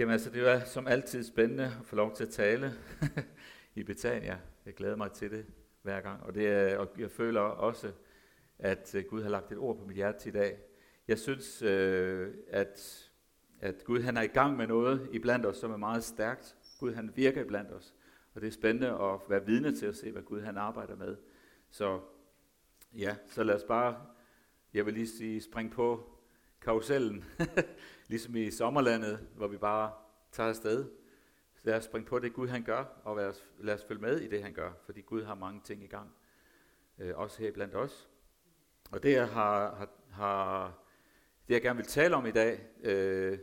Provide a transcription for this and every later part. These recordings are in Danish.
Jamen altså, det var som altid spændende at få lov til at tale i Betania. Jeg glæder mig til det hver gang, og, det er, og jeg føler også, at øh, Gud har lagt et ord på mit hjerte i dag. Jeg synes, øh, at, at Gud han er i gang med noget i blandt os, som er meget stærkt. Gud han virker i blandt os, og det er spændende at være vidne til at se, hvad Gud han arbejder med. Så ja, så lad os bare, jeg vil lige sige, springe på karusellen, ligesom i sommerlandet, hvor vi bare tager afsted. Så lad os springe på det, Gud han gør, og lad os, lad os følge med i det, han gør, fordi Gud har mange ting i gang, øh, også her blandt os. Og det, jeg har, har, har det, jeg gerne vil tale om i dag, øh,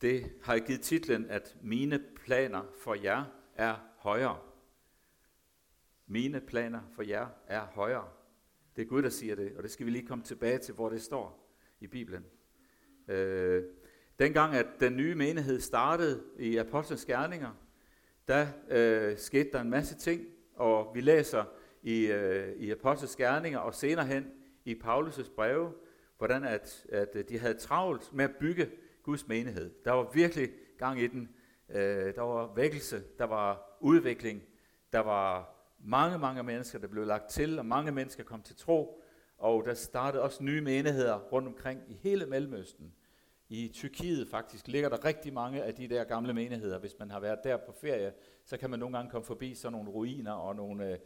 det har jeg givet titlen, at mine planer for jer er højere. Mine planer for jer er højere. Det er Gud, der siger det, og det skal vi lige komme tilbage til, hvor det står i Bibelen. Øh, dengang, at den nye menighed startede i Apostlenes Gerninger, der øh, skete der en masse ting, og vi læser i, øh, i Apostlenes Gerninger og senere hen i Paulus' breve, hvordan at, at øh, de havde travlt med at bygge Guds menighed. Der var virkelig gang i den. Øh, der var vækkelse, der var udvikling, der var mange, mange mennesker, der blev lagt til, og mange mennesker kom til tro, og der startede også nye menigheder rundt omkring i hele Mellemøsten. I Tyrkiet faktisk ligger der rigtig mange af de der gamle menigheder. Hvis man har været der på ferie, så kan man nogle gange komme forbi sådan nogle ruiner og nogle, øh,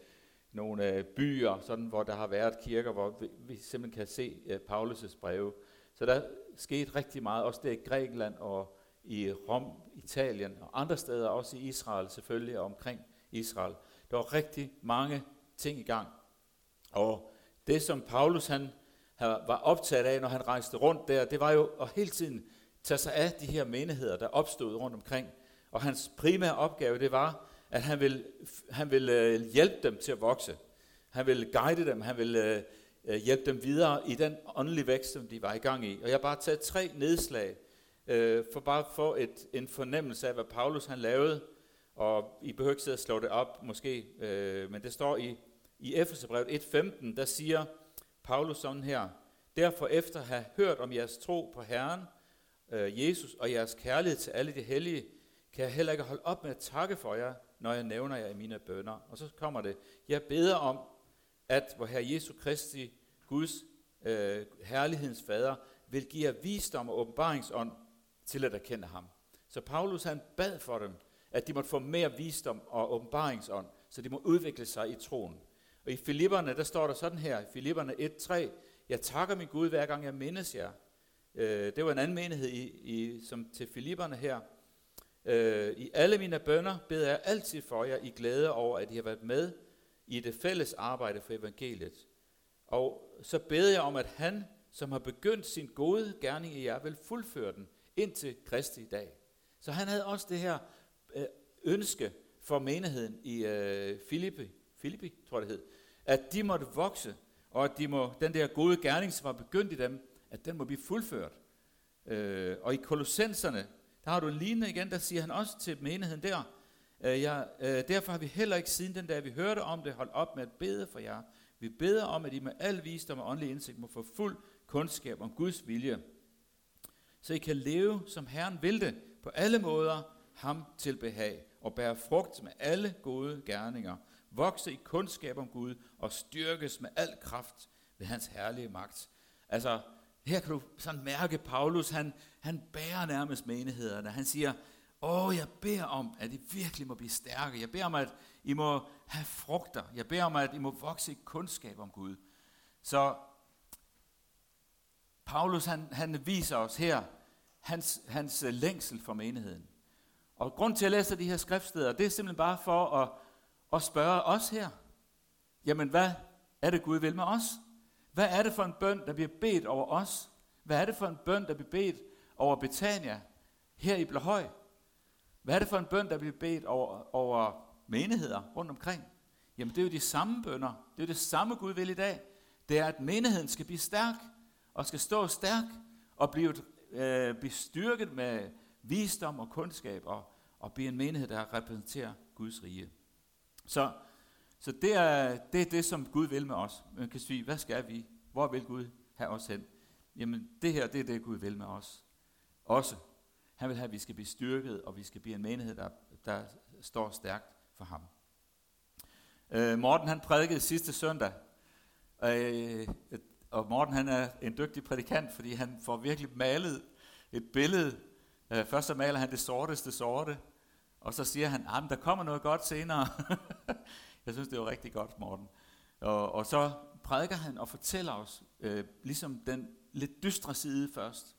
nogle øh, byer, sådan, hvor der har været kirker, hvor vi, vi simpelthen kan se øh, Paulus' breve. Så der skete rigtig meget, også der i Grækenland og i Rom, Italien og andre steder, også i Israel selvfølgelig og omkring Israel. Der var rigtig mange ting i gang. Og det, som Paulus han var optaget af, når han rejste rundt der, det var jo at hele tiden tage sig af de her menigheder, der opstod rundt omkring. Og hans primære opgave, det var, at han ville, han ville øh, hjælpe dem til at vokse. Han ville guide dem, han ville øh, øh, hjælpe dem videre i den åndelige vækst, som de var i gang i. Og jeg har bare taget tre nedslag, for bare at få et, en fornemmelse af, hvad Paulus han lavede. Og I behøver ikke sidde og slå det op, måske, men det står i i Efeserbrevet 1.15, der siger Paulus sådan her, Derfor efter at have hørt om jeres tro på Herren, øh, Jesus og jeres kærlighed til alle de hellige, kan jeg heller ikke holde op med at takke for jer, når jeg nævner jer i mine bønder. Og så kommer det, jeg beder om, at hvor Herre Jesu Kristi, Guds øh, herlighedens fader, vil give jer visdom og åbenbaringsånd til at erkende ham. Så Paulus han bad for dem, at de måtte få mere visdom og åbenbaringsånd, så de må udvikle sig i troen. Og i Filipperne, der står der sådan her, i Filipperne 1.3, jeg takker min Gud, hver gang jeg mindes jer. Øh, det var en anden menighed i, i, som til Filipperne her. Øh, I alle mine bønder beder jeg altid for jer i glæde over, at I har været med i det fælles arbejde for evangeliet. Og så beder jeg om, at han, som har begyndt sin gode gerning i jer, vil fuldføre den indtil Kristi dag. Så han havde også det her øh, ønske for menigheden i øh, Filippi, Filippi, tror jeg det hed, at de måtte vokse, og at de må, den der gode gerning, som var begyndt i dem, at den må blive fuldført. Øh, og i Kolossenserne, der har du en lignende igen, der siger han også til menigheden der, øh, ja, øh, derfor har vi heller ikke siden den dag, vi hørte om det, holdt op med at bede for jer. Vi beder om, at I med al visdom og åndelig indsigt må få fuld kundskab om Guds vilje, så I kan leve, som Herren vil det, på alle måder ham til behag, og bære frugt med alle gode gerninger, vokse i kundskab om Gud og styrkes med al kraft ved hans herlige magt. Altså, her kan du sådan mærke, Paulus, han, han bærer nærmest menighederne. Han siger, åh, jeg beder om, at I virkelig må blive stærke. Jeg beder om, at I må have frugter. Jeg beder om, at I må vokse i kundskab om Gud. Så Paulus, han, han viser os her hans, hans øh, længsel for menigheden. Og grund til at læse de her skriftsteder, det er simpelthen bare for at og spørge os her, jamen hvad er det Gud vil med os? Hvad er det for en bøn, der bliver bedt over os? Hvad er det for en bøn, der bliver bedt over Betania her i Blåhøj? Hvad er det for en bøn, der bliver bedt over, over menigheder rundt omkring? Jamen det er jo de samme bønder. Det er jo det samme Gud vil i dag. Det er, at menigheden skal blive stærk, og skal stå stærk, og blive, øh, blive styrket med visdom og kundskab, og, og blive en menighed, der repræsenterer Guds rige. Så, så det, er, det er det, som Gud vil med os. Man kan sige, hvad skal vi? Hvor vil Gud have os hen? Jamen, det her, det er det, Gud vil med os. Også. Han vil have, at vi skal blive styrket, og vi skal blive en menighed, der, der står stærkt for ham. Øh, Morten han prædikede sidste søndag, øh, og Morten han er en dygtig prædikant, fordi han får virkelig malet et billede. Øh, først så maler han det sorteste sorte, og så siger han, at der kommer noget godt senere. Jeg synes, det var rigtig godt, Morten. Og, og så prædiker han og fortæller os, øh, ligesom den lidt dystre side først,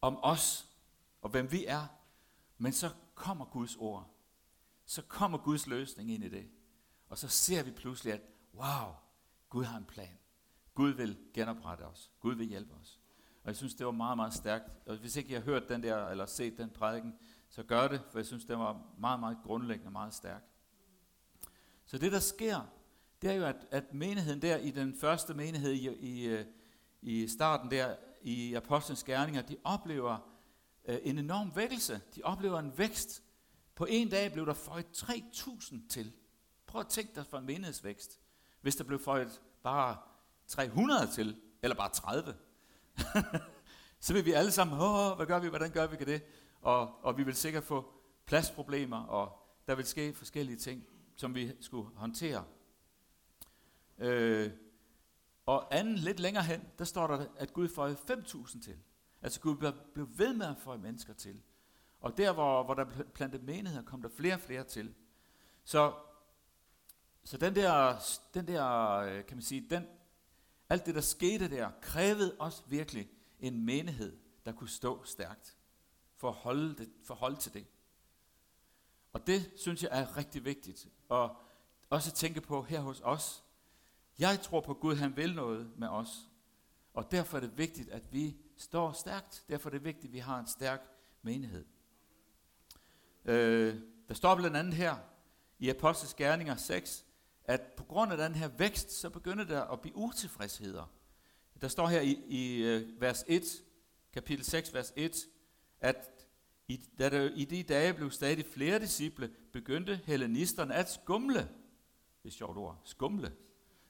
om os og hvem vi er. Men så kommer Guds ord. Så kommer Guds løsning ind i det. Og så ser vi pludselig, at wow, Gud har en plan. Gud vil genoprette os. Gud vil hjælpe os. Og jeg synes, det var meget, meget stærkt. Og hvis ikke I har hørt den der, eller set den prædiken, så gør det, for jeg synes, det var meget, meget grundlæggende, meget stærk. Så det, der sker, det er jo, at, at menigheden der i den første menighed i, i, i starten der, i Apostlenes Gerninger, de oplever øh, en enorm vækkelse. De oplever en vækst. På en dag blev der føjet 3.000 til. Prøv at tænke dig for en menighedsvækst. Hvis der blev føjet bare 300 til, eller bare 30, så vil vi alle sammen, Åh, hvad gør vi, hvordan gør vi det? Og, og vi vil sikkert få pladsproblemer, og der vil ske forskellige ting, som vi skulle håndtere. Øh, og anden lidt længere hen, der står der, at Gud føjede 5.000 til. Altså Gud blev ved med at få mennesker til. Og der, hvor, hvor der plantet menigheder, kom der flere og flere til. Så, så den der, den der, øh, kan man sige, den, alt det, der skete der, krævede også virkelig en menighed, der kunne stå stærkt forholde, det, forholde til det. Og det synes jeg er rigtig vigtigt. Og også tænke på her hos os. Jeg tror på, Gud han vil noget med os. Og derfor er det vigtigt, at vi står stærkt. Derfor er det vigtigt, at vi har en stærk menighed. Øh, der står blandt andet her i Apostles Gerninger 6, at på grund af den her vækst, så begynder der at blive utilfredsheder. Der står her i, i øh, vers 1, kapitel 6, vers 1, at i, da der i de dage blev stadig flere disciple, begyndte hellenisterne at skumle. Det er et sjovt ord. Skumle.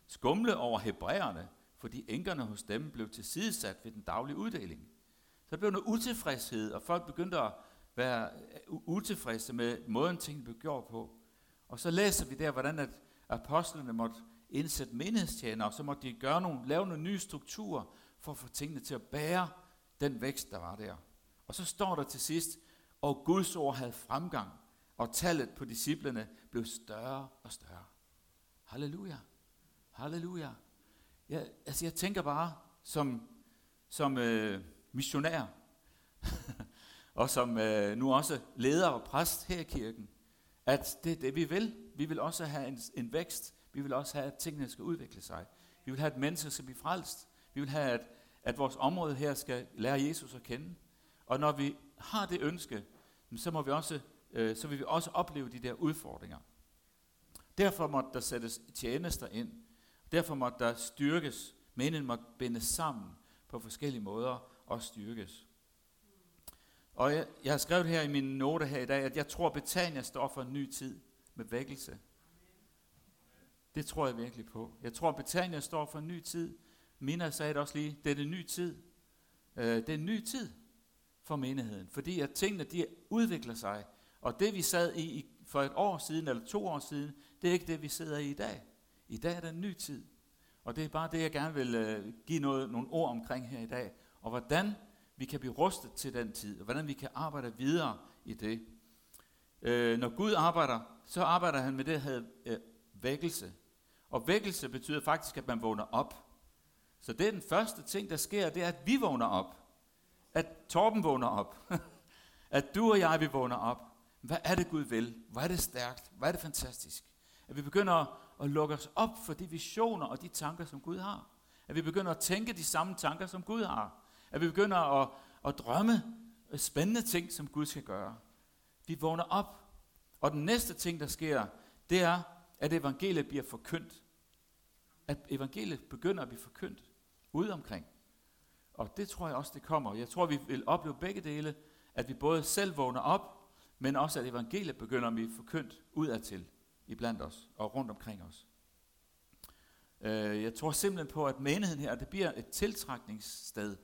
Skumle over hebræerne, fordi enkerne hos dem blev tilsidesat ved den daglige uddeling. Så der blev noget utilfredshed, og folk begyndte at være utilfredse med måden, tingene blev gjort på. Og så læser vi der, hvordan at apostlene måtte indsætte menighedstjenere, og så måtte de gøre nogle, lave nogle nye strukturer for at få tingene til at bære den vækst, der var der. Og så står der til sidst, og Guds ord havde fremgang, og tallet på disciplene blev større og større. Halleluja. Halleluja. Jeg, altså jeg tænker bare som, som øh, missionær, og som øh, nu også leder og præst her i kirken, at det er det, vi vil. Vi vil også have en, en vækst. Vi vil også have, at tingene skal udvikle sig. Vi vil have, at mennesker skal blive frelst. Vi vil have, at, at vores område her skal lære Jesus at kende. Og når vi har det ønske, så, må vi også, øh, så vil vi også opleve de der udfordringer. Derfor måtte der sættes tjenester ind. Derfor måtte der styrkes. Meningen måtte bindes sammen på forskellige måder og styrkes. Og jeg, jeg har skrevet her i mine noter her i dag, at jeg tror, at Betania står for en ny tid med vækkelse. Det tror jeg virkelig på. Jeg tror, at Betania står for en ny tid. Mina sagde det også lige, det er en ny tid. Øh, det er en ny tid for menigheden, fordi at tingene de udvikler sig. Og det vi sad i for et år siden eller to år siden, det er ikke det vi sidder i i dag. I dag er der en ny tid. Og det er bare det, jeg gerne vil øh, give noget, nogle ord omkring her i dag. Og hvordan vi kan blive rustet til den tid, og hvordan vi kan arbejde videre i det. Øh, når Gud arbejder, så arbejder han med det, der hedder øh, vækkelse. Og vækkelse betyder faktisk, at man vågner op. Så det er den første ting, der sker, det er, at vi vågner op. At Torben vågner op. at du og jeg, vi vågner op. Hvad er det, Gud vil? Hvor er det stærkt? Hvor er det fantastisk? At vi begynder at, at lukke os op for de visioner og de tanker, som Gud har. At vi begynder at tænke de samme tanker, som Gud har. At vi begynder at, at drømme spændende ting, som Gud skal gøre. Vi vågner op. Og den næste ting, der sker, det er, at evangeliet bliver forkyndt. At evangeliet begynder at blive forkyndt ude omkring. Og det tror jeg også, det kommer. Jeg tror, vi vil opleve begge dele, at vi både selv vågner op, men også at evangeliet begynder at blive forkyndt udadtil iblandt os og rundt omkring os. Øh, jeg tror simpelthen på, at menigheden her, det bliver et tiltrækningssted.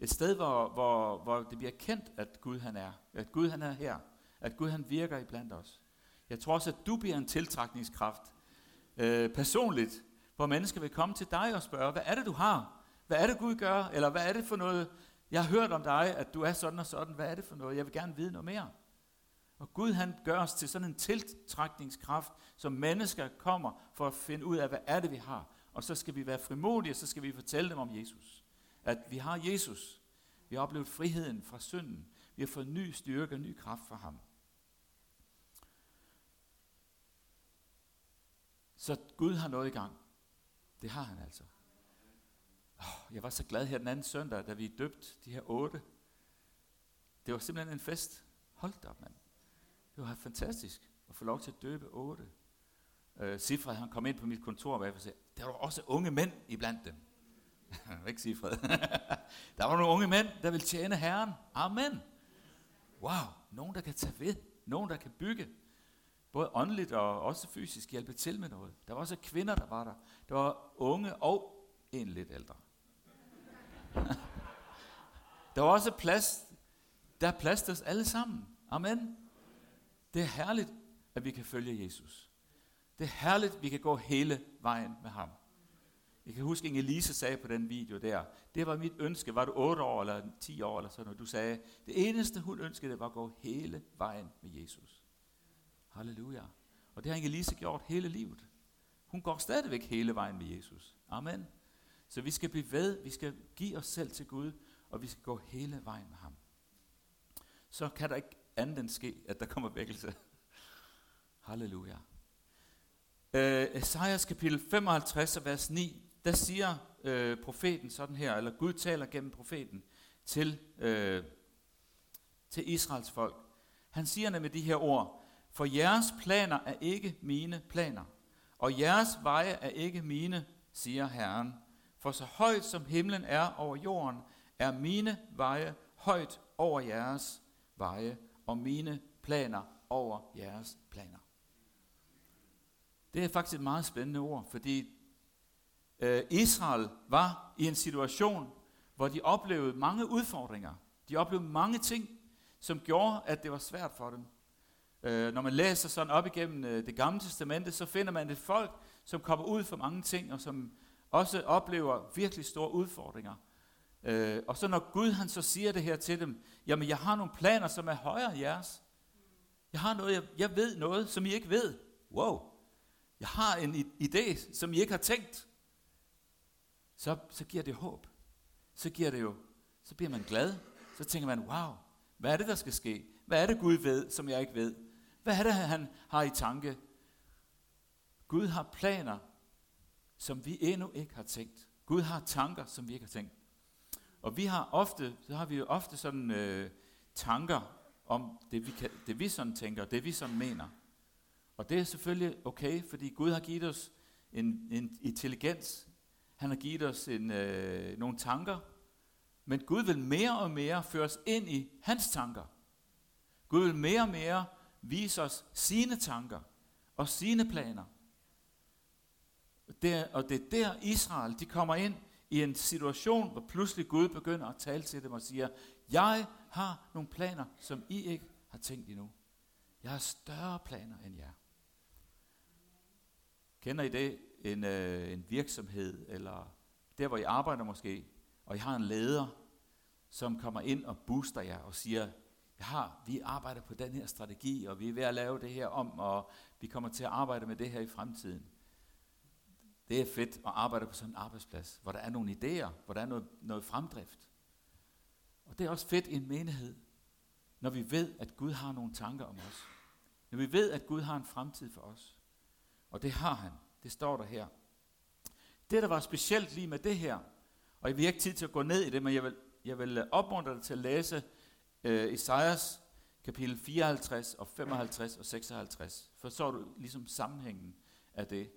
Et sted, hvor, hvor, hvor det bliver kendt, at Gud han er. At Gud han er her. At Gud han virker iblandt os. Jeg tror også, at du bliver en tiltrækningskraft øh, personligt, hvor mennesker vil komme til dig og spørge, hvad er det, du har? Hvad er det, Gud gør? Eller hvad er det for noget, jeg har hørt om dig, at du er sådan og sådan. Hvad er det for noget? Jeg vil gerne vide noget mere. Og Gud han gør os til sådan en tiltrækningskraft, som mennesker kommer for at finde ud af, hvad er det, vi har. Og så skal vi være frimodige, og så skal vi fortælle dem om Jesus. At vi har Jesus. Vi har oplevet friheden fra synden. Vi har fået ny styrke og ny kraft fra ham. Så Gud har noget i gang. Det har han altså. Oh, jeg var så glad her den anden søndag, da vi døbte de her otte. Det var simpelthen en fest. Hold da op, mand. Det var fantastisk at få lov til at døbe otte. Uh, Sifred, han kom ind på mit kontor, og jeg sagde, der var også unge mænd iblandt dem. Ikke Sifred. der var nogle unge mænd, der vil tjene Herren. Amen. Wow, nogen der kan tage ved. Nogen der kan bygge. Både åndeligt og også fysisk hjælpe til med noget. Der var også kvinder, der var der. Der var unge og en lidt ældre. der var også plads. Der er plads til os alle sammen. Amen. Det er herligt, at vi kan følge Jesus. Det er herligt, at vi kan gå hele vejen med ham. Jeg kan huske, Inge Elise sagde på den video der, det var mit ønske, var du 8 år eller 10 år eller sådan noget, du sagde, det eneste hun ønskede, det var at gå hele vejen med Jesus. Halleluja. Og det har Inge Lise gjort hele livet. Hun går stadigvæk hele vejen med Jesus. Amen. Så vi skal blive ved, vi skal give os selv til Gud, og vi skal gå hele vejen med ham. Så kan der ikke andet end ske, at der kommer vækkelse. Halleluja. Øh, Esajas kapitel 55, vers 9, der siger øh, profeten sådan her, eller Gud taler gennem profeten til, øh, til Israels folk. Han siger nemlig de her ord, for jeres planer er ikke mine planer, og jeres veje er ikke mine, siger Herren. For så højt som himlen er over jorden, er mine veje højt over jeres veje, og mine planer over jeres planer. Det er faktisk et meget spændende ord, fordi øh, Israel var i en situation, hvor de oplevede mange udfordringer. De oplevede mange ting, som gjorde, at det var svært for dem. Øh, når man læser sådan op igennem øh, det gamle testamente, så finder man et folk, som kommer ud for mange ting, og som også oplever virkelig store udfordringer. Øh, og så når Gud han så siger det her til dem, jamen jeg har nogle planer, som er højere end jeres. Jeg har noget, jeg, jeg ved noget, som I ikke ved. Wow. Jeg har en idé, som I ikke har tænkt. Så, så giver det håb. Så giver det jo, så bliver man glad. Så tænker man, wow, hvad er det, der skal ske? Hvad er det, Gud ved, som jeg ikke ved? Hvad er det, han har i tanke? Gud har planer, som vi endnu ikke har tænkt. Gud har tanker, som vi ikke har tænkt. Og vi har ofte, så har vi jo ofte sådan øh, tanker om det vi, kan, det vi sådan tænker, det vi sådan mener. Og det er selvfølgelig okay, fordi Gud har givet os en, en intelligens. Han har givet os en, øh, nogle tanker. Men Gud vil mere og mere føre os ind i hans tanker. Gud vil mere og mere vise os sine tanker og sine planer. Der, og det er der Israel, de kommer ind i en situation, hvor pludselig Gud begynder at tale til dem og siger, jeg har nogle planer, som I ikke har tænkt endnu. Jeg har større planer end jer. Kender I det? En, øh, en virksomhed, eller der hvor I arbejder måske, og I har en leder, som kommer ind og booster jer og siger, jeg har, vi arbejder på den her strategi, og vi er ved at lave det her om, og vi kommer til at arbejde med det her i fremtiden. Det er fedt at arbejde på sådan en arbejdsplads, hvor der er nogle idéer, hvor der er noget, noget fremdrift. Og det er også fedt i en menighed, når vi ved, at Gud har nogle tanker om os. Når vi ved, at Gud har en fremtid for os. Og det har han. Det står der her. Det, der var specielt lige med det her, og jeg vil ikke tid til at gå ned i det, men jeg vil, jeg vil øh, opmuntre dig til at læse øh, Esajas kapitel 54 og 55 og 56. For så du ligesom sammenhængen af det,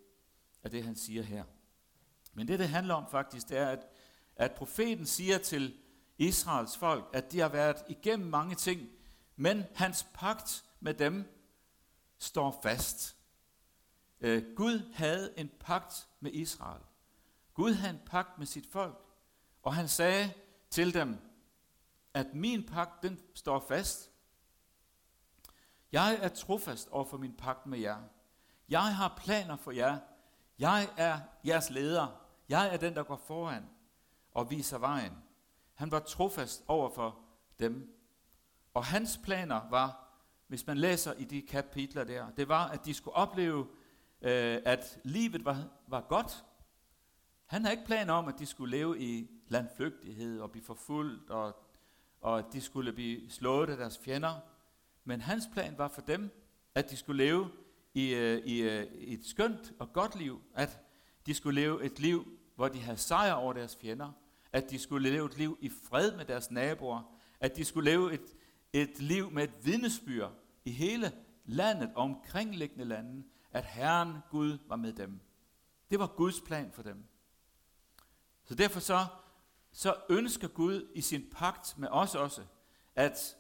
af det, han siger her. Men det, det handler om faktisk, det er, at, at profeten siger til Israels folk, at de har været igennem mange ting, men hans pagt med dem står fast. Øh, Gud havde en pagt med Israel. Gud havde en pagt med sit folk, og han sagde til dem, at min pagt, den står fast. Jeg er trofast over for min pagt med jer. Jeg har planer for jer. Jeg er jeres leder. Jeg er den, der går foran og viser vejen. Han var trofast over for dem. Og hans planer var, hvis man læser i de kapitler der, det var, at de skulle opleve, øh, at livet var, var godt. Han havde ikke planer om, at de skulle leve i landflygtighed og blive forfulgt, og, og at de skulle blive slået af deres fjender. Men hans plan var for dem, at de skulle leve i, øh, i, øh, i et skønt og godt liv, at de skulle leve et liv, hvor de havde sejr over deres fjender, at de skulle leve et liv i fred med deres naboer, at de skulle leve et, et liv med et vidnesbyr i hele landet og omkringliggende lande, at Herren Gud var med dem. Det var Guds plan for dem. Så derfor så, så ønsker Gud i sin pagt med os også, at,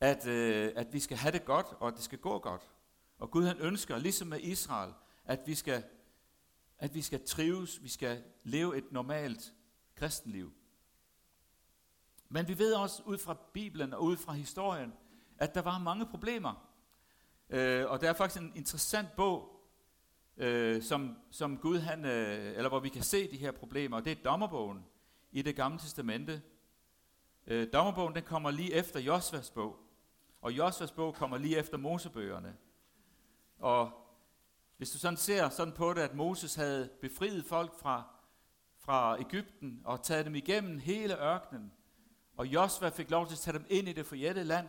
at, øh, at vi skal have det godt, og at det skal gå godt. Og Gud han ønsker, ligesom med Israel, at vi skal, at vi skal trives, vi skal leve et normalt kristenliv. Men vi ved også ud fra Bibelen og ud fra historien, at der var mange problemer. Øh, og der er faktisk en interessant bog, øh, som, som Gud han, øh, eller hvor vi kan se de her problemer, og det er dommerbogen i det gamle testamente. Øh, dommerbogen den kommer lige efter Josvas bog, og Josvas bog kommer lige efter Mosebøgerne. Og hvis du sådan ser sådan på det, at Moses havde befriet folk fra, fra Ægypten og taget dem igennem hele ørkenen, og Josva fik lov til at tage dem ind i det forjættede land,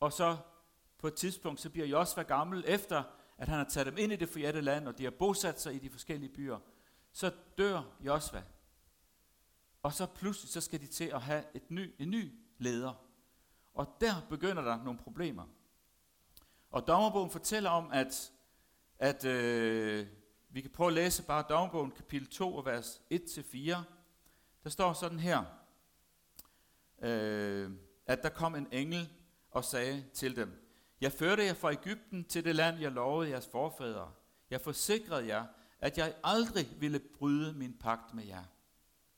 og så på et tidspunkt, så bliver Josva gammel, efter at han har taget dem ind i det forjættede land, og de har bosat sig i de forskellige byer, så dør Josva. Og så pludselig, så skal de til at have et ny, en ny leder. Og der begynder der nogle problemer. Og dommerbogen fortæller om, at, at øh, vi kan prøve at læse bare dommerbogen kapitel 2, vers 1-4. Der står sådan her, øh, at der kom en engel og sagde til dem, Jeg førte jer fra Ægypten til det land, jeg lovede jeres forfædre. Jeg forsikrede jer, at jeg aldrig ville bryde min pagt med jer.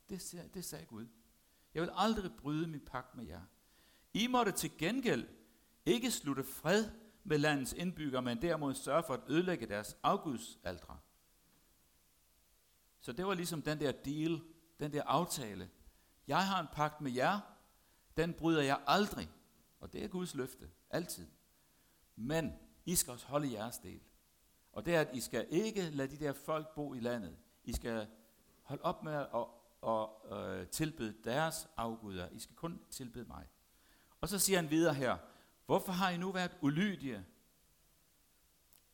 Det, det sagde Gud. Jeg vil aldrig bryde min pagt med jer. I måtte til gengæld ikke slutte fred med landets indbyggere, men derimod sørge for at ødelægge deres afgudsaltre. Så det var ligesom den der deal, den der aftale. Jeg har en pagt med jer, den bryder jeg aldrig. Og det er Guds løfte, altid. Men I skal også holde jeres del. Og det er, at I skal ikke lade de der folk bo i landet. I skal holde op med at og, øh, tilbede deres afguder. I skal kun tilbede mig. Og så siger han videre her, hvorfor har I nu været ulydige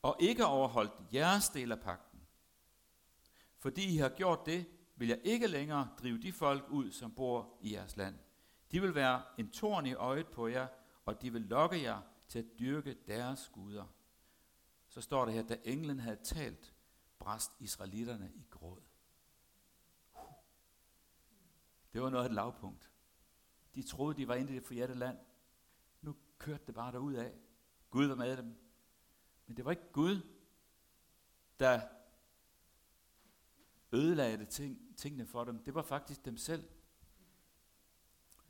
og ikke overholdt jeres del af pakten? Fordi I har gjort det, vil jeg ikke længere drive de folk ud, som bor i jeres land. De vil være en torn i øjet på jer, og de vil lokke jer til at dyrke deres guder. Så står det her, da englen havde talt, brast israelitterne i gråd. Det var noget af et lavpunkt. De troede, de var inde i det forjætte land. Kørte det bare derud af. Gud var med dem. Men det var ikke Gud, der ødelagde ting, tingene for dem. Det var faktisk dem selv.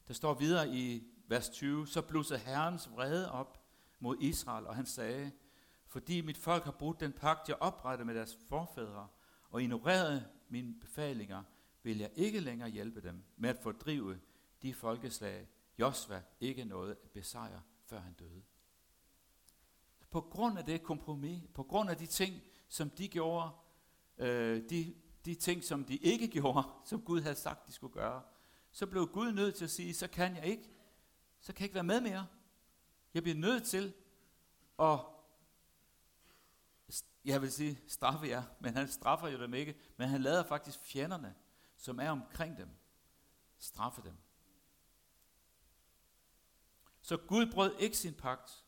Der står videre i vers 20, så blussede Herrens vrede op mod Israel, og han sagde, fordi mit folk har brudt den pagt, jeg oprettede med deres forfædre, og ignoreret mine befalinger, vil jeg ikke længere hjælpe dem med at fordrive de folkeslag, Josva ikke nåede at besejre, før han døde. På grund af det kompromis, på grund af de ting, som de gjorde, øh, de, de ting, som de ikke gjorde, som Gud havde sagt, de skulle gøre, så blev Gud nødt til at sige, så kan jeg ikke, så kan jeg ikke være med mere. Jeg bliver nødt til at, jeg vil sige, straffe jer, men han straffer jo dem ikke, men han lader faktisk fjenderne, som er omkring dem, straffe dem. Så Gud brød ikke sin pagt,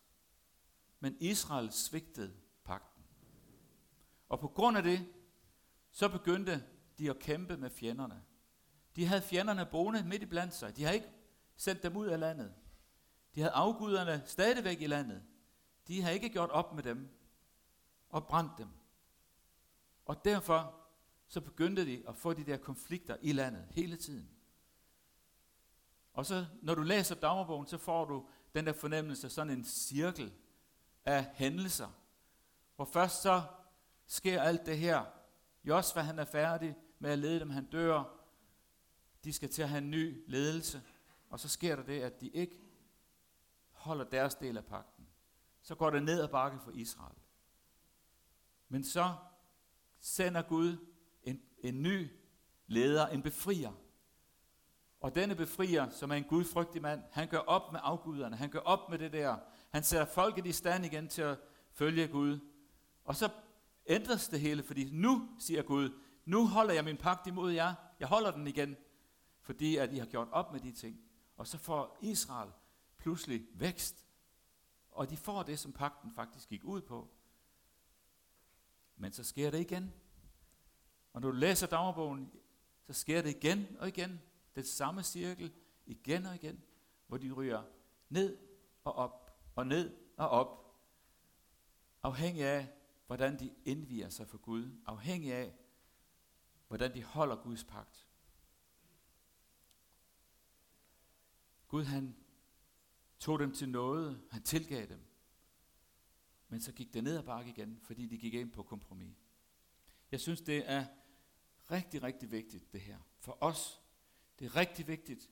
men Israel svigtede pagten. Og på grund af det, så begyndte de at kæmpe med fjenderne. De havde fjenderne boende midt i blandt sig. De havde ikke sendt dem ud af landet. De havde afguderne stadigvæk i landet. De havde ikke gjort op med dem og brændt dem. Og derfor så begyndte de at få de der konflikter i landet hele tiden. Og så, når du læser dagbogen, så får du den der fornemmelse, sådan en cirkel af hændelser, hvor først så sker alt det her. Josva han er færdig med at lede dem, han dør. De skal til at have en ny ledelse. Og så sker der det, at de ikke holder deres del af pakten. Så går det ned ad bakke for Israel. Men så sender Gud en, en ny leder, en befrier. Og denne befrier, som er en gudfrygtig mand, han gør op med afguderne, han gør op med det der. Han sætter folket i stand igen til at følge Gud. Og så ændres det hele, fordi nu, siger Gud, nu holder jeg min pagt imod jer. Jeg holder den igen, fordi at I har gjort op med de ting. Og så får Israel pludselig vækst. Og de får det, som pakten faktisk gik ud på. Men så sker det igen. Og når du læser dagbogen, så sker det igen og igen. Den samme cirkel, igen og igen, hvor de ryger ned og op, og ned og op. Afhængig af, hvordan de indviger sig for Gud. Afhængig af, hvordan de holder Guds pagt. Gud han tog dem til noget, han tilgav dem. Men så gik det ned ad bakke igen, fordi de gik ind på kompromis. Jeg synes, det er rigtig, rigtig vigtigt, det her. For os. Det er rigtig vigtigt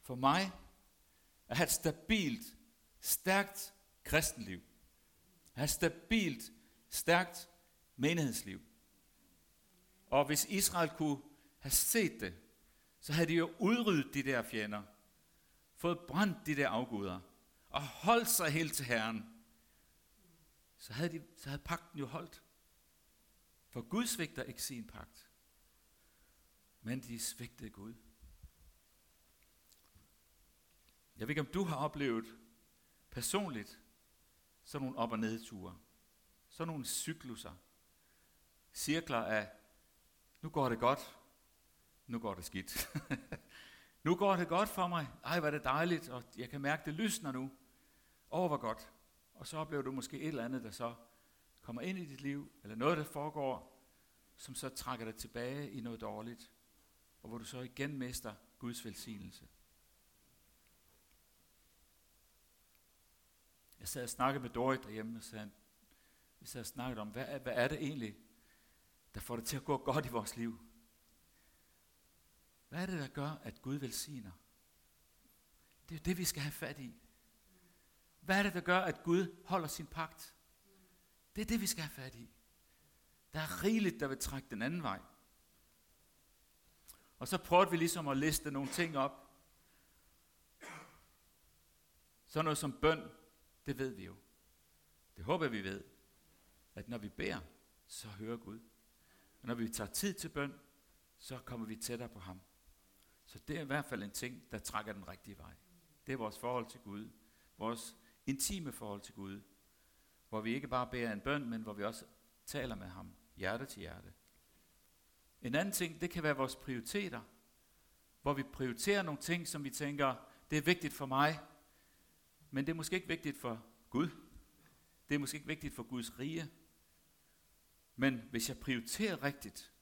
for mig at have et stabilt, stærkt kristenliv. At have et stabilt, stærkt menighedsliv. Og hvis Israel kunne have set det, så havde de jo udryddet de der fjender, fået brændt de der afguder, og holdt sig helt til Herren, så havde, de, så havde pakten jo holdt. For Gud svigter ikke sin pagt, men de svigtede Gud. Jeg ved ikke, om du har oplevet personligt sådan nogle op- og nedture. Sådan nogle cykluser. Cirkler af, nu går det godt, nu går det skidt. nu går det godt for mig. Ej, hvor er det dejligt, og jeg kan mærke, det lysner nu. Åh, hvor godt. Og så oplever du måske et eller andet, der så kommer ind i dit liv, eller noget, der foregår, som så trækker dig tilbage i noget dårligt, og hvor du så igen mister Guds velsignelse. Jeg sad og snakkede med Dorit derhjemme, og sagde, vi sad og snakkede om, hvad er, hvad er det egentlig, der får det til at gå godt i vores liv? Hvad er det, der gør, at Gud velsigner? Det er det, vi skal have fat i. Hvad er det, der gør, at Gud holder sin pagt? Det er det, vi skal have fat i. Der er rigeligt, der vil trække den anden vej. Og så prøvede vi ligesom at liste nogle ting op. Sådan noget som bøn, det ved vi jo. Det håber vi ved. At når vi beder, så hører Gud. Og når vi tager tid til bøn, så kommer vi tættere på ham. Så det er i hvert fald en ting, der trækker den rigtige vej. Det er vores forhold til Gud. Vores intime forhold til Gud. Hvor vi ikke bare beder en bøn, men hvor vi også taler med ham hjerte til hjerte. En anden ting, det kan være vores prioriteter. Hvor vi prioriterer nogle ting, som vi tænker, det er vigtigt for mig, men det er måske ikke vigtigt for Gud. Det er måske ikke vigtigt for Guds rige. Men hvis jeg prioriterer rigtigt,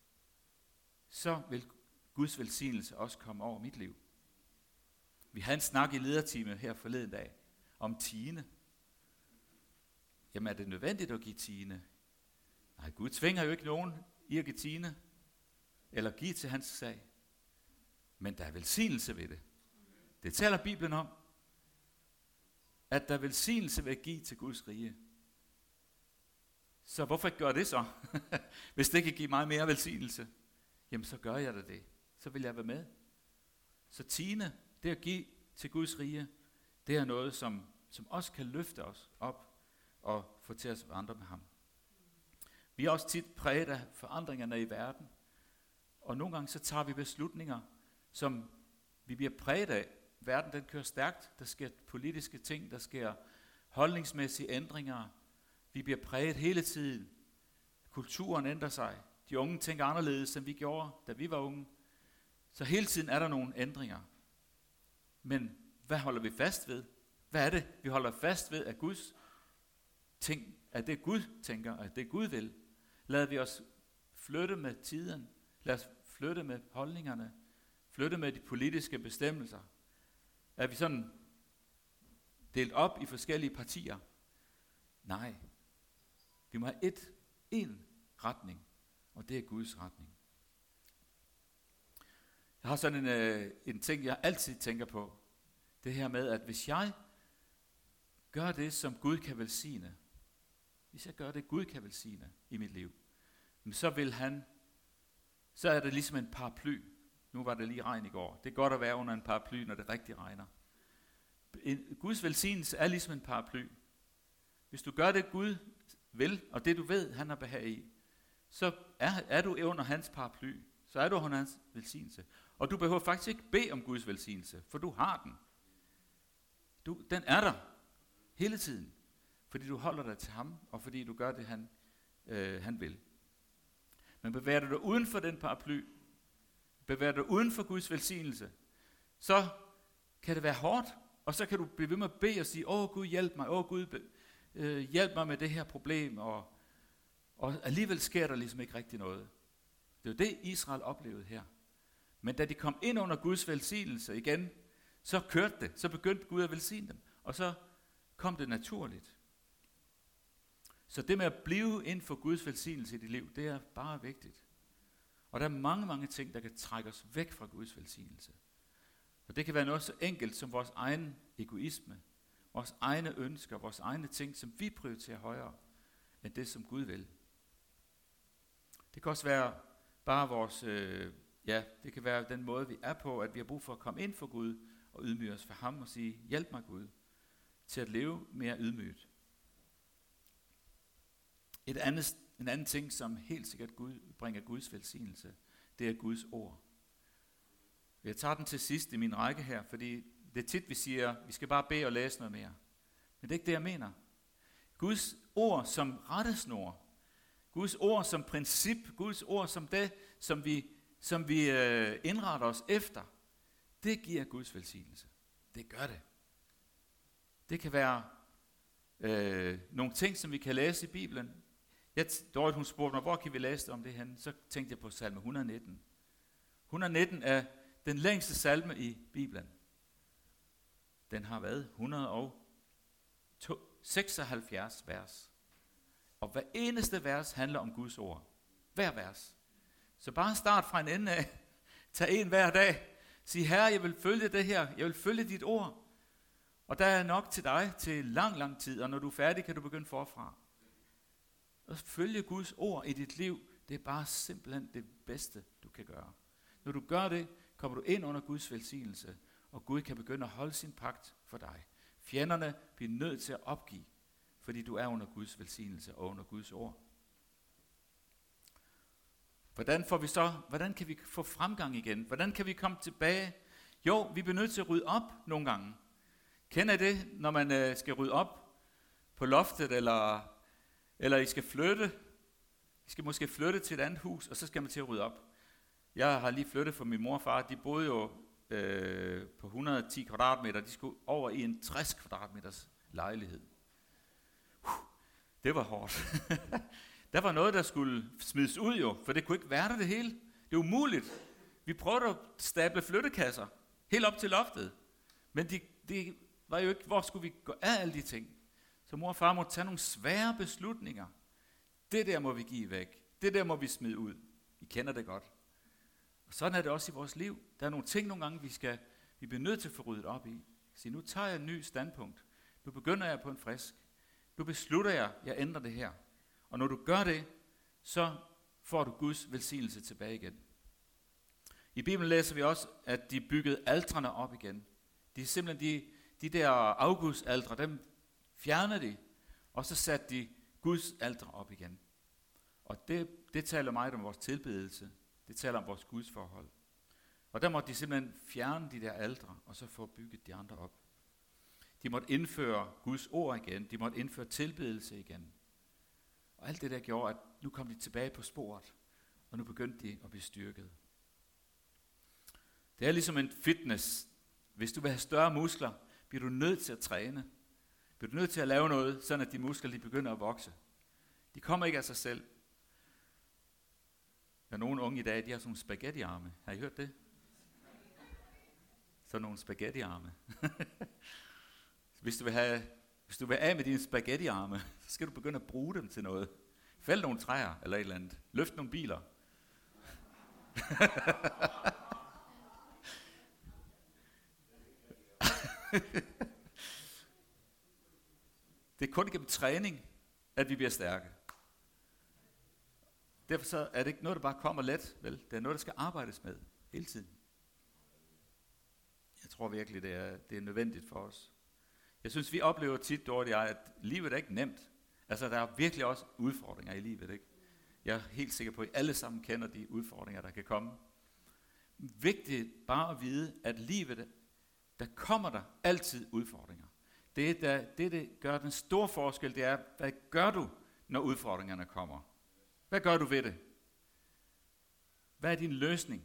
så vil Guds velsignelse også komme over mit liv. Vi havde en snak i lederteamet her forleden dag om tiende. Jamen er det nødvendigt at give tiende? Nej, Gud tvinger jo ikke nogen i at give tiende, eller give til hans sag. Men der er velsignelse ved det. Det taler Bibelen om, at der er velsignelse ved at give til Guds rige. Så hvorfor ikke gøre det så? Hvis det kan give mig mere velsignelse, jamen så gør jeg da det. Så vil jeg være med. Så tiende, det at give til Guds rige, det er noget, som, som også kan løfte os op og få til at vandre med ham. Vi er også tit præget af forandringerne i verden. Og nogle gange så tager vi beslutninger, som vi bliver præget af. Verden den kører stærkt. Der sker politiske ting, der sker holdningsmæssige ændringer. Vi bliver præget hele tiden. Kulturen ændrer sig. De unge tænker anderledes, end vi gjorde, da vi var unge. Så hele tiden er der nogle ændringer. Men hvad holder vi fast ved? Hvad er det, vi holder fast ved at Guds ting, at det Gud tænker, at det Gud vil? Lad vi os flytte med tiden. Lad os flytte med holdningerne. Flytte med de politiske bestemmelser. Er vi sådan delt op i forskellige partier? Nej. Vi må have et, en retning, og det er Guds retning. Jeg har sådan en, øh, en ting, jeg altid tænker på. Det her med, at hvis jeg gør det, som Gud kan velsigne, hvis jeg gør det, Gud kan velsigne i mit liv, så vil han, så er det ligesom en paraply. Nu var det lige regn i går. Det er godt at være under en paraply, når det rigtig regner. En, Guds velsignelse er ligesom en paraply. Hvis du gør det, Gud vil, og det du ved, han har behag i, så er, er du under hans paraply. Så er du under hans velsignelse. Og du behøver faktisk ikke bede om Guds velsignelse, for du har den. Du, den er der hele tiden, fordi du holder dig til ham, og fordi du gør det, han, øh, han vil. Men bevæger du dig uden for den paraply, bevæger dig uden for Guds velsignelse, så kan det være hårdt, og så kan du blive ved med at bede og sige, åh Gud hjælp mig, åh Gud øh, hjælp mig med det her problem, og, og alligevel sker der ligesom ikke rigtig noget. Det er jo det, Israel oplevede her. Men da de kom ind under Guds velsignelse igen, så kørte det. Så begyndte Gud at velsigne dem. Og så kom det naturligt. Så det med at blive ind for Guds velsignelse i dit liv, det er bare vigtigt. Og der er mange, mange ting, der kan trække os væk fra Guds velsignelse. Og det kan være noget så enkelt som vores egen egoisme, vores egne ønsker, vores egne ting, som vi prioriterer højere end det, som Gud vil. Det kan også være bare vores, øh, ja, det kan være den måde, vi er på, at vi har brug for at komme ind for Gud og ydmyge os for ham og sige, hjælp mig Gud, til at leve mere ydmygt. Et andet, en anden ting, som helt sikkert Gud, bringer Guds velsignelse, det er Guds ord. Jeg tager den til sidst i min række her, fordi det er tit, vi siger, vi skal bare bede og læse noget mere. Men det er ikke det, jeg mener. Guds ord som rettesnor, Guds ord som princip, Guds ord som det, som vi, som vi øh, indretter os efter, det giver Guds velsignelse. Det gør det. Det kan være øh, nogle ting, som vi kan læse i Bibelen. Jeg, Dorrit, hun spurgte mig, hvor kan vi læse om det hen? Så tænkte jeg på salme 119. 119 er den længste salme i Bibelen. Den har været 176 vers. Og hver eneste vers handler om Guds ord. Hver vers. Så bare start fra en ende af. Tag en hver dag. Sig, Herre, jeg vil følge det her. Jeg vil følge dit ord. Og der er nok til dig til lang, lang tid. Og når du er færdig, kan du begynde forfra. At følge Guds ord i dit liv, det er bare simpelthen det bedste, du kan gøre. Når du gør det, kommer du ind under Guds velsignelse, og Gud kan begynde at holde sin pagt for dig. Fjenderne bliver nødt til at opgive, fordi du er under Guds velsignelse og under Guds ord. Hvordan får vi så, hvordan kan vi få fremgang igen? Hvordan kan vi komme tilbage? Jo, vi bliver nødt til at rydde op nogle gange. Kender I det, når man øh, skal rydde op på loftet, eller, eller I skal flytte? I skal måske flytte til et andet hus, og så skal man til at rydde op. Jeg har lige flyttet for min mor og far. De boede jo øh, på 110 kvadratmeter. De skulle over i en 60 kvadratmeters lejlighed. Uh, det var hårdt. der var noget, der skulle smides ud jo, for det kunne ikke være der det hele. Det er umuligt. Vi prøvede at stable flyttekasser helt op til loftet. Men det, de var jo ikke, hvor skulle vi gå af alle de ting? Så mor og far må tage nogle svære beslutninger. Det der må vi give væk. Det der må vi smide ud. I kender det godt. Og sådan er det også i vores liv. Der er nogle ting nogle gange, vi, skal, vi bliver nødt til at få ryddet op i. Sige, nu tager jeg en ny standpunkt. Nu begynder jeg på en frisk. Nu beslutter jeg, jeg ændrer det her. Og når du gør det, så får du Guds velsignelse tilbage igen. I Bibelen læser vi også, at de byggede altrene op igen. De er simpelthen de, de der augustaltre, dem fjernede de, og så satte de Guds alter op igen. Og det, det taler meget om vores tilbedelse. Det taler om vores Guds forhold. Og der måtte de simpelthen fjerne de der aldre, og så få bygget de andre op. De måtte indføre Guds ord igen. De måtte indføre tilbedelse igen. Og alt det der gjorde, at nu kom de tilbage på sporet, og nu begyndte de at blive styrket. Det er ligesom en fitness. Hvis du vil have større muskler, bliver du nødt til at træne. Bliver du nødt til at lave noget, sådan at de muskler de begynder at vokse. De kommer ikke af sig selv. Der er nogle unge i dag, de har sådan nogle spaghettiarme. Har I hørt det? Sådan nogle spaghettiarme. hvis, du vil have, hvis du vil af med dine spaghettiarme, så skal du begynde at bruge dem til noget. Fæld nogle træer eller et eller andet. Løft nogle biler. det er kun gennem træning, at vi bliver stærke. Derfor så er det ikke noget, der bare kommer let, vel? Det er noget, der skal arbejdes med hele tiden. Jeg tror virkelig, det er, det er nødvendigt for os. Jeg synes, vi oplever tit, Dorte jeg, at livet er ikke nemt. Altså, der er virkelig også udfordringer i livet, ikke? Jeg er helt sikker på, at I alle sammen kender de udfordringer, der kan komme. Vigtigt bare at vide, at livet, der kommer der altid udfordringer. Det, der, det, det gør den store forskel, det er, hvad gør du, når udfordringerne kommer? Hvad gør du ved det? Hvad er din løsning?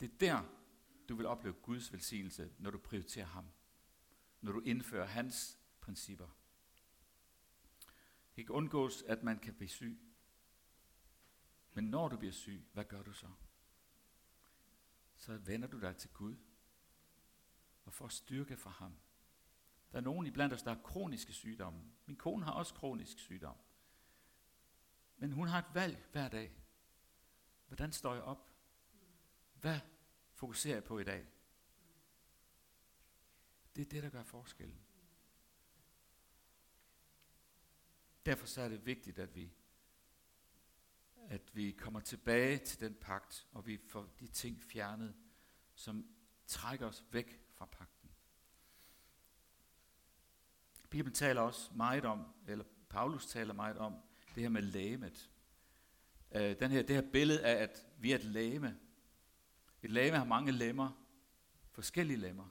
Det er der, du vil opleve Guds velsignelse, når du prioriterer ham. Når du indfører hans principper. Det kan undgås, at man kan blive syg. Men når du bliver syg, hvad gør du så? Så vender du dig til Gud og får styrke fra ham. Der er nogen iblandt os, der har kroniske sygdomme. Min kone har også kronisk sygdom. Men hun har et valg hver dag. Hvordan står jeg op? Hvad fokuserer jeg på i dag? Det er det, der gør forskellen. Derfor så er det vigtigt, at vi, at vi kommer tilbage til den pagt, og vi får de ting fjernet, som trækker os væk fra pagten. Bibelen taler også meget om, eller Paulus taler meget om, det her med lægemet. Øh, den her, det her billede af, at vi er et læme. Et læme har mange lemmer, forskellige lemmer.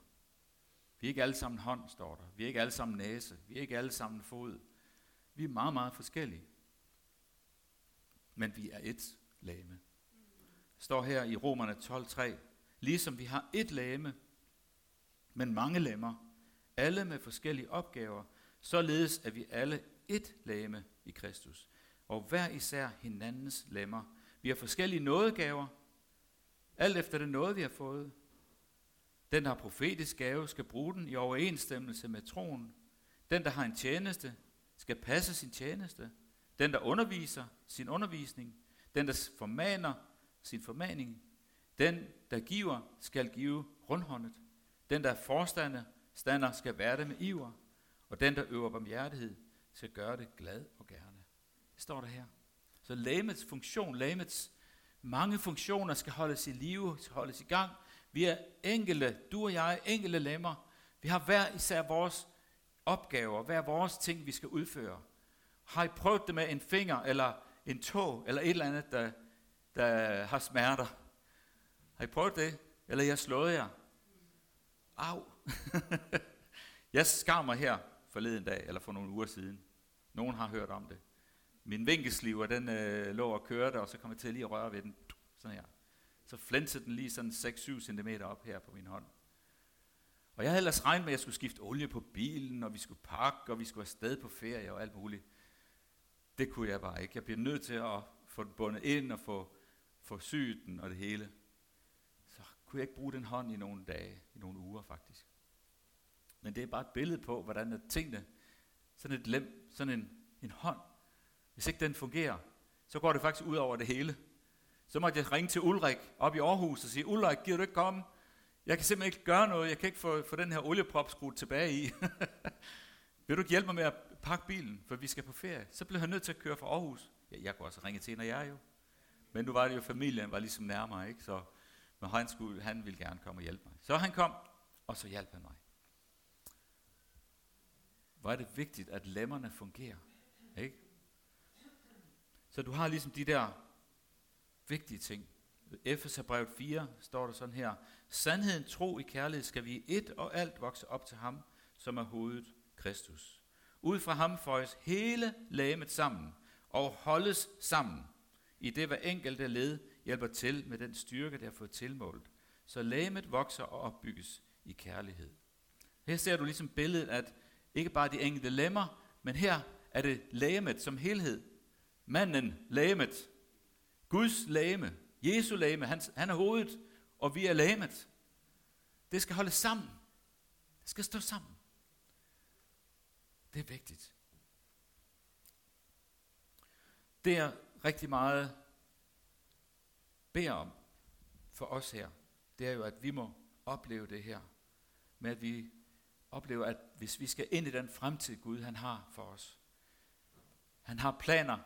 Vi er ikke alle sammen hånd, står der. Vi er ikke alle sammen næse. Vi er ikke alle sammen fod. Vi er meget, meget forskellige. Men vi er et læme. Står her i Romerne 12.3. Ligesom vi har et læme, men mange lemmer, alle med forskellige opgaver, således at vi alle et læme i Kristus, og hver især hinandens lemmer. Vi har forskellige nådegaver, alt efter den noget, vi har fået. Den, der har profetisk gave, skal bruge den i overensstemmelse med troen. Den, der har en tjeneste, skal passe sin tjeneste. Den, der underviser sin undervisning. Den, der formaner sin formaning. Den, der giver, skal give rundhåndet. Den, der er forstander, stander, skal være det med iver. Og den, der øver barmhjertighed, skal gøre det glad og gerne. Det står der her. Så lægemets funktion, lægemets mange funktioner skal holdes i live, skal holdes i gang. Vi er enkelte, du og jeg, enkelte lemmer. Vi har hver især vores opgaver, hver vores ting, vi skal udføre. Har I prøvet det med en finger, eller en tog, eller et eller andet, der, der har smerter? Har I prøvet det? Eller jeg slået jer? Au! jeg skar mig her forleden dag, eller for nogle uger siden. Nogen har hørt om det. Min vinkelsliver, den øh, lå og kørte, og så kom jeg til lige at røre ved den. Sådan her. Så flænsede den lige sådan 6-7 cm op her på min hånd. Og jeg havde ellers regnet med, at jeg skulle skifte olie på bilen, og vi skulle pakke, og vi skulle afsted på ferie og alt muligt. Det kunne jeg bare ikke. Jeg bliver nødt til at få den bundet ind og få, få syet den og det hele. Så kunne jeg ikke bruge den hånd i nogle dage, i nogle uger faktisk. Men det er bare et billede på, hvordan at tingene, sådan et lem, sådan en, en hånd, hvis ikke den fungerer, så går det faktisk ud over det hele. Så måtte jeg ringe til Ulrik op i Aarhus og sige, Ulrik, giver du ikke komme? Jeg kan simpelthen ikke gøre noget. Jeg kan ikke få, få den her olieprop skruet tilbage i. Vil du ikke hjælpe mig med at pakke bilen, for vi skal på ferie? Så blev han nødt til at køre fra Aarhus. Ja, jeg kunne også ringe til en af jer jo. Men nu var det jo, familien var ligesom nærmere, ikke? Så men han, skulle, han ville gerne komme og hjælpe mig. Så han kom, og så hjalp han mig. Hvor er det vigtigt, at lemmerne fungerer. Ikke? Så du har ligesom de der vigtige ting. Efeserbrevet 4 står der sådan her. Sandheden, tro i kærlighed skal vi et og alt vokse op til ham, som er hovedet Kristus. Ud fra ham føjes hele lægemet sammen og holdes sammen, i det hver enkelte led hjælper til med den styrke, der er fået tilmålt, så lægemet vokser og opbygges i kærlighed. Her ser du ligesom billedet, at ikke bare de enkelte lemmer, men her er det lægemet som helhed. Manden, lægemet. Guds lægeme, Jesu lægeme, han, han er hovedet, og vi er lægemet. Det skal holde sammen. Det skal stå sammen. Det er vigtigt. Det er rigtig meget beder om for os her, det er jo, at vi må opleve det her, med at vi oplever, at hvis vi skal ind i den fremtid, Gud han har for os, han har planer,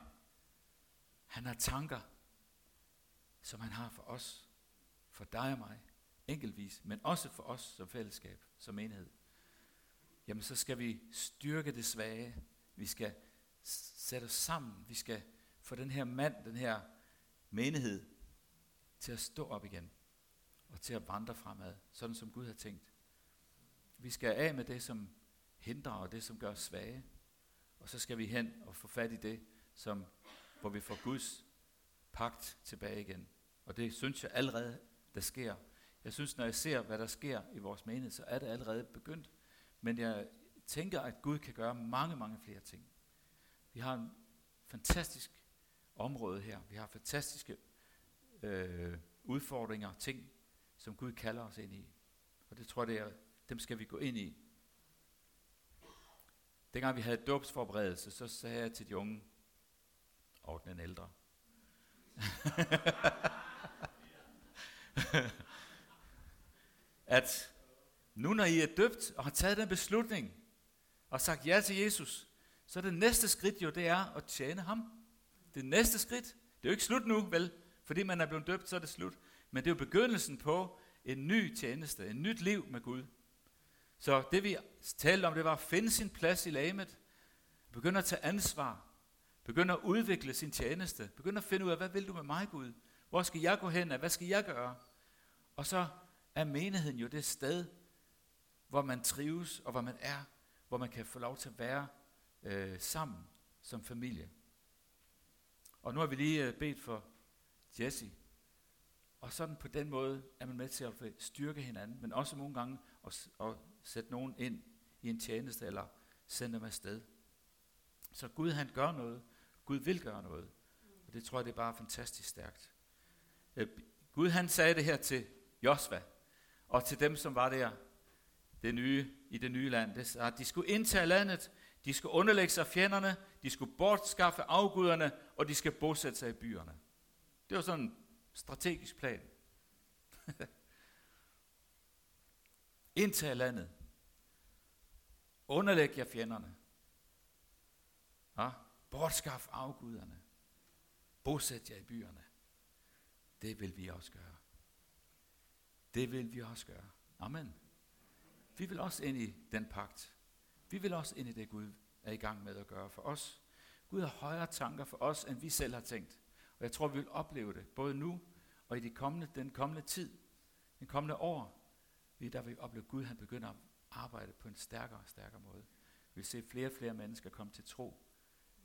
han har tanker, som han har for os, for dig og mig, enkeltvis, men også for os som fællesskab, som enhed, Jamen så skal vi styrke det svage, vi skal sætte os sammen, vi skal få den her mand, den her menighed, til at stå op igen og til at vandre fremad, sådan som Gud har tænkt. Vi skal af med det, som hindrer og det, som gør os svage, og så skal vi hen og få fat i det, som, hvor vi får Guds pagt tilbage igen. Og det synes jeg allerede, der sker. Jeg synes, når jeg ser, hvad der sker i vores menighed, så er det allerede begyndt. Men jeg tænker, at Gud kan gøre mange, mange flere ting. Vi har en fantastisk område her. Vi har fantastiske øh, udfordringer, ting, som Gud kalder os ind i. Og det tror jeg, det er, dem skal vi gå ind i. Dengang vi havde dåbsforberedelse, så sagde jeg til de unge, og den ældre, at nu når I er døbt og har taget den beslutning og sagt ja til Jesus, så er det næste skridt jo, det er at tjene ham. Det næste skridt. Det er jo ikke slut nu, vel? Fordi man er blevet døbt, så er det slut. Men det er jo begyndelsen på en ny tjeneste, en nyt liv med Gud. Så det vi talte om, det var at finde sin plads i lamet, begynde at tage ansvar, begynde at udvikle sin tjeneste, begynde at finde ud af, hvad vil du med mig, Gud? Hvor skal jeg gå hen? Hvad skal jeg gøre? Og så er menigheden jo det sted, hvor man trives, og hvor man er, hvor man kan få lov til at være øh, sammen som familie. Og nu har vi lige øh, bedt for Jesse. Og sådan på den måde er man med til at styrke hinanden, men også nogle gange at, at sætte nogen ind i en tjeneste, eller sende dem afsted. Så Gud han gør noget. Gud vil gøre noget. Og det tror jeg, det er bare fantastisk stærkt. Øh, Gud han sagde det her til Josva, og til dem, som var der det nye, i det nye land. Det at de skulle indtage landet, de skulle underlægge sig fjenderne, de skulle bortskaffe afguderne, og de skal bosætte sig i byerne. Det var sådan en strategisk plan. Indtag landet. Underlæg jer fjenderne. Ja? Bortskaf afguderne. Bosæt jer i byerne. Det vil vi også gøre. Det vil vi også gøre. Amen. Vi vil også ind i den pagt. Vi vil også ind i det, Gud er i gang med at gøre for os. Gud har højere tanker for os, end vi selv har tænkt. Og jeg tror, vi vil opleve det, både nu og i de kommende, den kommende tid, den kommende år. Lige der vil opleve, at Gud han begynder at arbejde på en stærkere og stærkere måde. Vi vil se flere og flere mennesker komme til tro.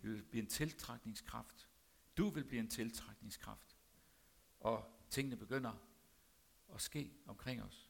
Vi vil blive en tiltrækningskraft. Du vil blive en tiltrækningskraft. Og tingene begynder at ske omkring os.